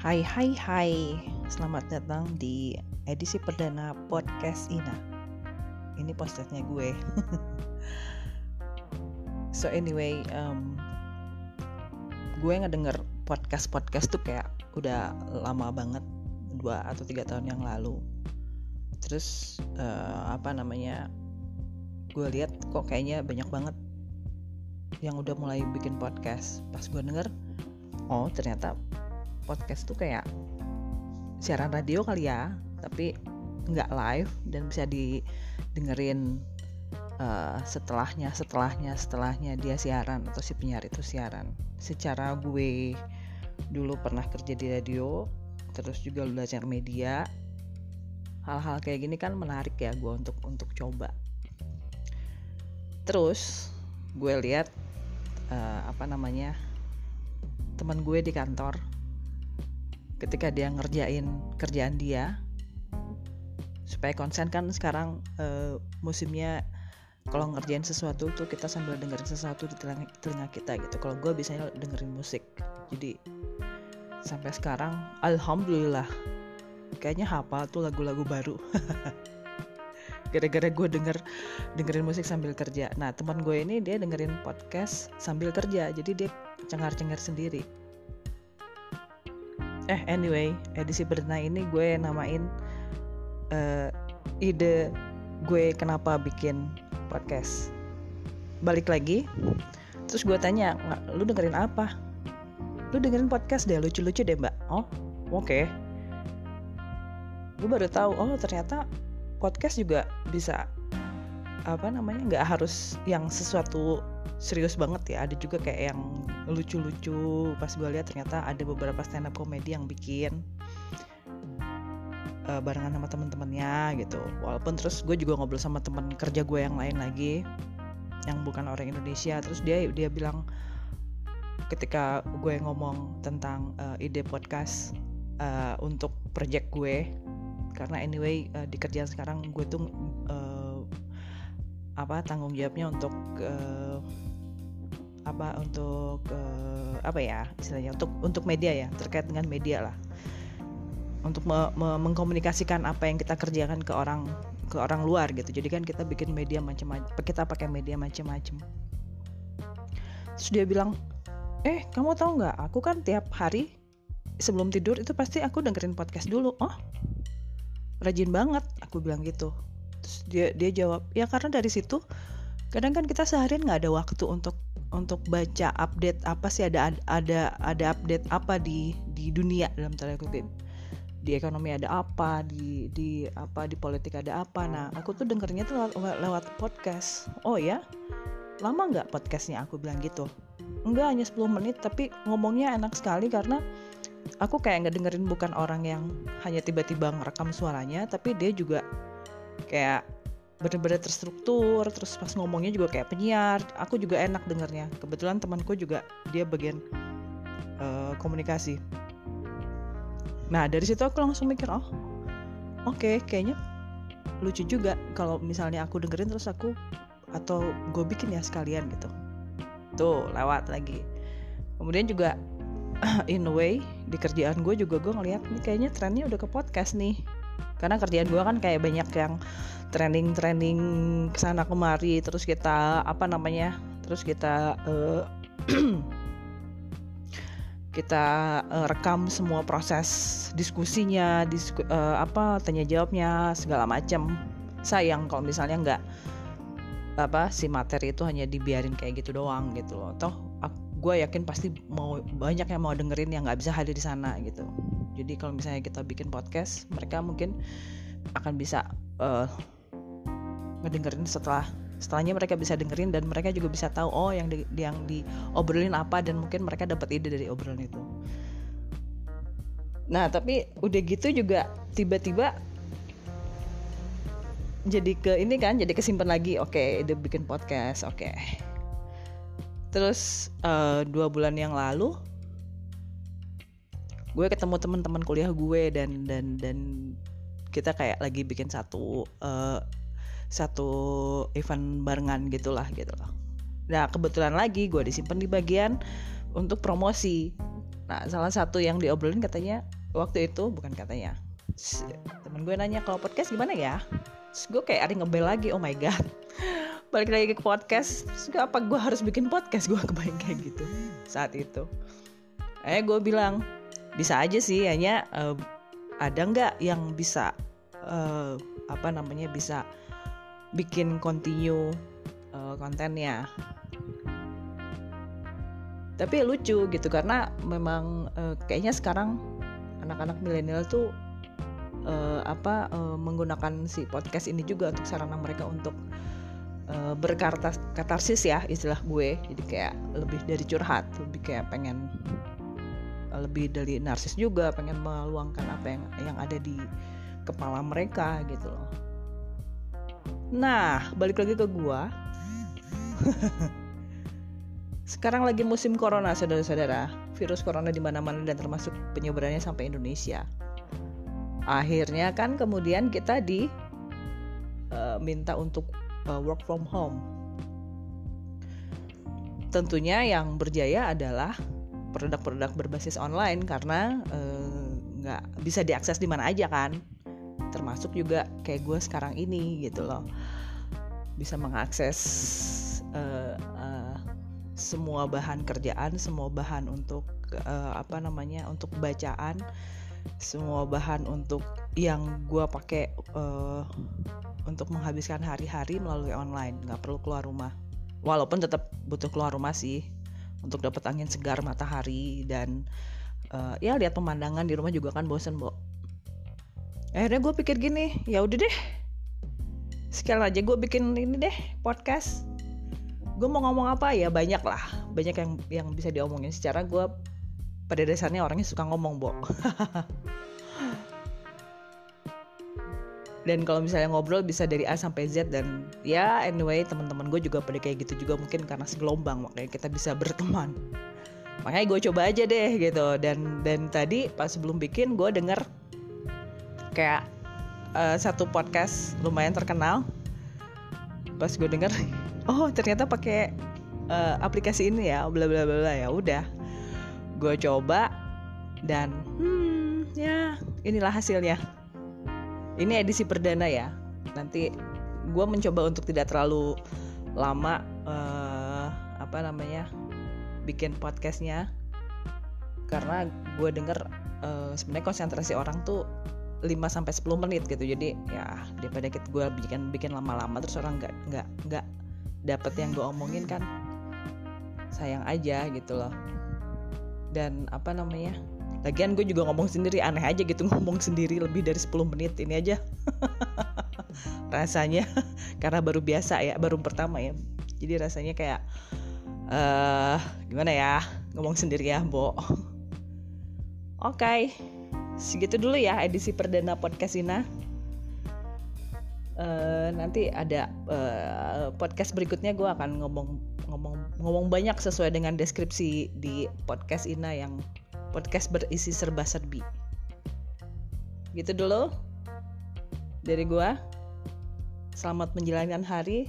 Hai hai hai. Selamat datang di edisi perdana podcast Ina. Ini podcastnya gue. So anyway um, Gue ngedenger podcast-podcast tuh kayak udah lama banget Dua atau tiga tahun yang lalu. Terus uh, apa namanya Gue lihat kok kayaknya banyak banget Yang udah mulai bikin podcast. Pas gue denger Oh ternyata podcast tuh kayak siaran radio kali ya tapi nggak live dan bisa didengerin uh, setelahnya setelahnya setelahnya dia siaran atau si penyiar itu siaran. Secara gue dulu pernah kerja di radio terus juga belajar media. Hal-hal kayak gini kan menarik ya gue untuk untuk coba. Terus gue lihat uh, apa namanya teman gue di kantor ketika dia ngerjain kerjaan dia supaya konsen kan sekarang uh, musimnya kalau ngerjain sesuatu tuh kita sambil dengerin sesuatu di telinga, telinga kita gitu. Kalau gue biasanya dengerin musik. Jadi sampai sekarang alhamdulillah kayaknya hafal tuh lagu-lagu baru. Gara-gara gue denger dengerin musik sambil kerja. Nah teman gue ini dia dengerin podcast sambil kerja. Jadi dia cengar-cengar sendiri eh anyway edisi perdana ini gue namain uh, ide gue kenapa bikin podcast. Balik lagi terus gue tanya lu dengerin apa? Lu dengerin podcast deh lucu-lucu deh mbak. Oh oke. Okay. gue baru tahu oh ternyata podcast juga bisa apa namanya nggak harus yang sesuatu serius banget ya. Ada juga kayak yang lucu-lucu. Pas gue lihat ternyata ada beberapa stand up komedi yang bikin uh, barengan sama temen-temennya gitu. Walaupun terus gue juga ngobrol sama temen kerja gue yang lain lagi yang bukan orang Indonesia. Terus dia dia bilang ketika gue ngomong tentang uh, ide podcast uh, untuk project gue karena anyway uh, di kerjaan sekarang gue tuh uh, apa tanggung jawabnya untuk uh, apa untuk uh, apa ya istilahnya untuk untuk media ya terkait dengan media lah. Untuk me, me, mengkomunikasikan apa yang kita kerjakan ke orang ke orang luar gitu. Jadi kan kita bikin media macam-macam kita pakai media macam-macam terus dia bilang eh kamu tahu nggak? Aku kan tiap hari sebelum tidur itu pasti aku dengerin podcast dulu. Oh rajin banget aku bilang gitu terus dia dia jawab ya karena dari situ kadang kan kita seharian nggak ada waktu untuk untuk baca update apa sih ada ada ada update apa di di dunia dalam tanda kutip. Di ekonomi ada apa di di apa di politik ada apa. Nah aku tuh dengernya tuh lewat, lewat podcast. Oh ya lama nggak podcastnya? Aku bilang gitu. Enggak hanya 10 menit tapi ngomongnya enak sekali karena aku kayak nggak dengerin bukan orang yang hanya tiba-tiba ngerekam suaranya tapi dia juga kayak bener-bener terstruktur terus pas ngomongnya juga kayak penyiar aku juga enak dengernya. Kebetulan temanku juga dia bagian uh, komunikasi. Nah dari situ aku langsung mikir oh oke okay, kayaknya lucu juga kalau misalnya aku dengerin terus aku atau gue bikin ya sekalian gitu. Tuh lewat lagi. Kemudian juga in a way di kerjaan gue juga gue ngeliat nih kayaknya trennya udah ke podcast nih karena kerjaan gue kan kayak banyak yang trending-trending ke sana kemari terus kita apa namanya terus kita uh, kita uh, rekam semua proses diskusinya disku, uh, apa tanya jawabnya segala macam sayang kalau misalnya nggak apa si materi itu hanya dibiarin kayak gitu doang gitu loh. Toh gue yakin pasti mau banyak yang mau dengerin yang nggak bisa hadir di sana gitu jadi kalau misalnya kita bikin podcast mereka mungkin akan bisa uh, ngedengerin setelah setelahnya mereka bisa dengerin dan mereka juga bisa tahu oh yang di, yang diobrolin apa dan mungkin mereka dapat ide dari obrolan itu nah tapi udah gitu juga tiba-tiba jadi ke ini kan jadi kesimpan lagi oke okay, ide bikin podcast oke okay. terus uh, dua bulan yang lalu gue ketemu teman-teman kuliah gue dan dan dan kita kayak lagi bikin satu uh, satu event barengan gitulah gitu loh. Nah kebetulan lagi gue disimpan di bagian untuk promosi. Nah salah satu yang diobrolin katanya waktu itu bukan katanya temen gue nanya kalau podcast gimana ya? Terus gue kayak ada ngebel lagi oh my god. Balik lagi ke podcast terus gue, apa gue harus bikin podcast? Gue kebayang kayak gitu saat itu. Eh gue bilang bisa aja sih hanya uh, ada nggak yang bisa uh, apa namanya bisa bikin continue uh, kontennya? Tapi lucu gitu karena memang uh, kayaknya sekarang anak-anak milenial tuh uh, apa uh, menggunakan si podcast ini juga untuk sarana mereka untuk uh, berkatarsis ya istilah gue. Jadi kayak lebih dari curhat lebih kayak pengen lebih dari narsis juga pengen meluangkan apa yang yang ada di kepala mereka gitu loh. Nah balik lagi ke gua. Sekarang lagi musim corona saudara-saudara. Virus corona di mana-mana dan termasuk penyebarannya sampai Indonesia. Akhirnya kan kemudian kita di uh, minta untuk uh, work from home. Tentunya yang berjaya adalah produk-produk berbasis online karena eh, nggak uh, bisa diakses di mana aja kan. Termasuk juga kayak gue sekarang ini gitu loh. Bisa mengakses uh, uh, semua bahan kerjaan semua bahan untuk apa namanya untuk bacaan semua bahan untuk yang gue pakai untuk menghabiskan hari-hari melalui online. Nggak perlu keluar rumah. Walaupun tetap butuh keluar rumah sih untuk dapat angin segar matahari dan uh, ya lihat pemandangan di rumah juga kan bosen bo. Akhirnya gue pikir gini ya udah deh sekali aja gue bikin ini deh podcast. Gue mau ngomong apa? Ya banyak lah. Banyak yang yang bisa diomongin. Secara gue pada dasarnya orangnya suka ngomong bo dan kalau misalnya ngobrol bisa dari A sampai Z dan ya anyway teman-teman gue juga pada kayak gitu juga mungkin karena segelombang makanya kita bisa berteman. Makanya gue coba aja deh gitu. Dan dan tadi pas sebelum bikin gue denger kayak uh, satu podcast lumayan terkenal. Pas gue denger oh ternyata pakai uh, aplikasi ini ya bla bla bla ya udah gue coba dan hmm ya inilah hasilnya ini edisi perdana ya. Nanti gue mencoba untuk tidak terlalu lama uh, apa namanya bikin podcastnya. Karena gue denger uh, sebenarnya konsentrasi orang tuh 5 sampai 10 menit gitu. Jadi ya daripada kita gue bikin bikin lama-lama terus orang nggak nggak nggak dapet yang gue omongin kan sayang aja gitu loh. Dan apa namanya Lagian gue juga ngomong sendiri aneh aja gitu ngomong sendiri lebih dari 10 menit ini aja. rasanya karena baru biasa ya, baru pertama ya. Jadi rasanya kayak uh, gimana ya ngomong sendiri ya, Bo. Oke. Okay. Segitu dulu ya edisi perdana podcast Ina. Uh, nanti ada uh, podcast berikutnya gue akan ngomong ngomong ngomong banyak sesuai dengan deskripsi di podcast Ina yang podcast berisi serba serbi. Gitu dulu dari gua. Selamat menjalankan hari,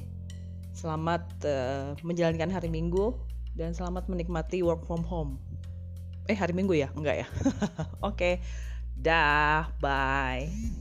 selamat uh, menjalankan hari Minggu dan selamat menikmati work from home. Eh hari Minggu ya? Enggak ya? Oke. okay. Dah, bye.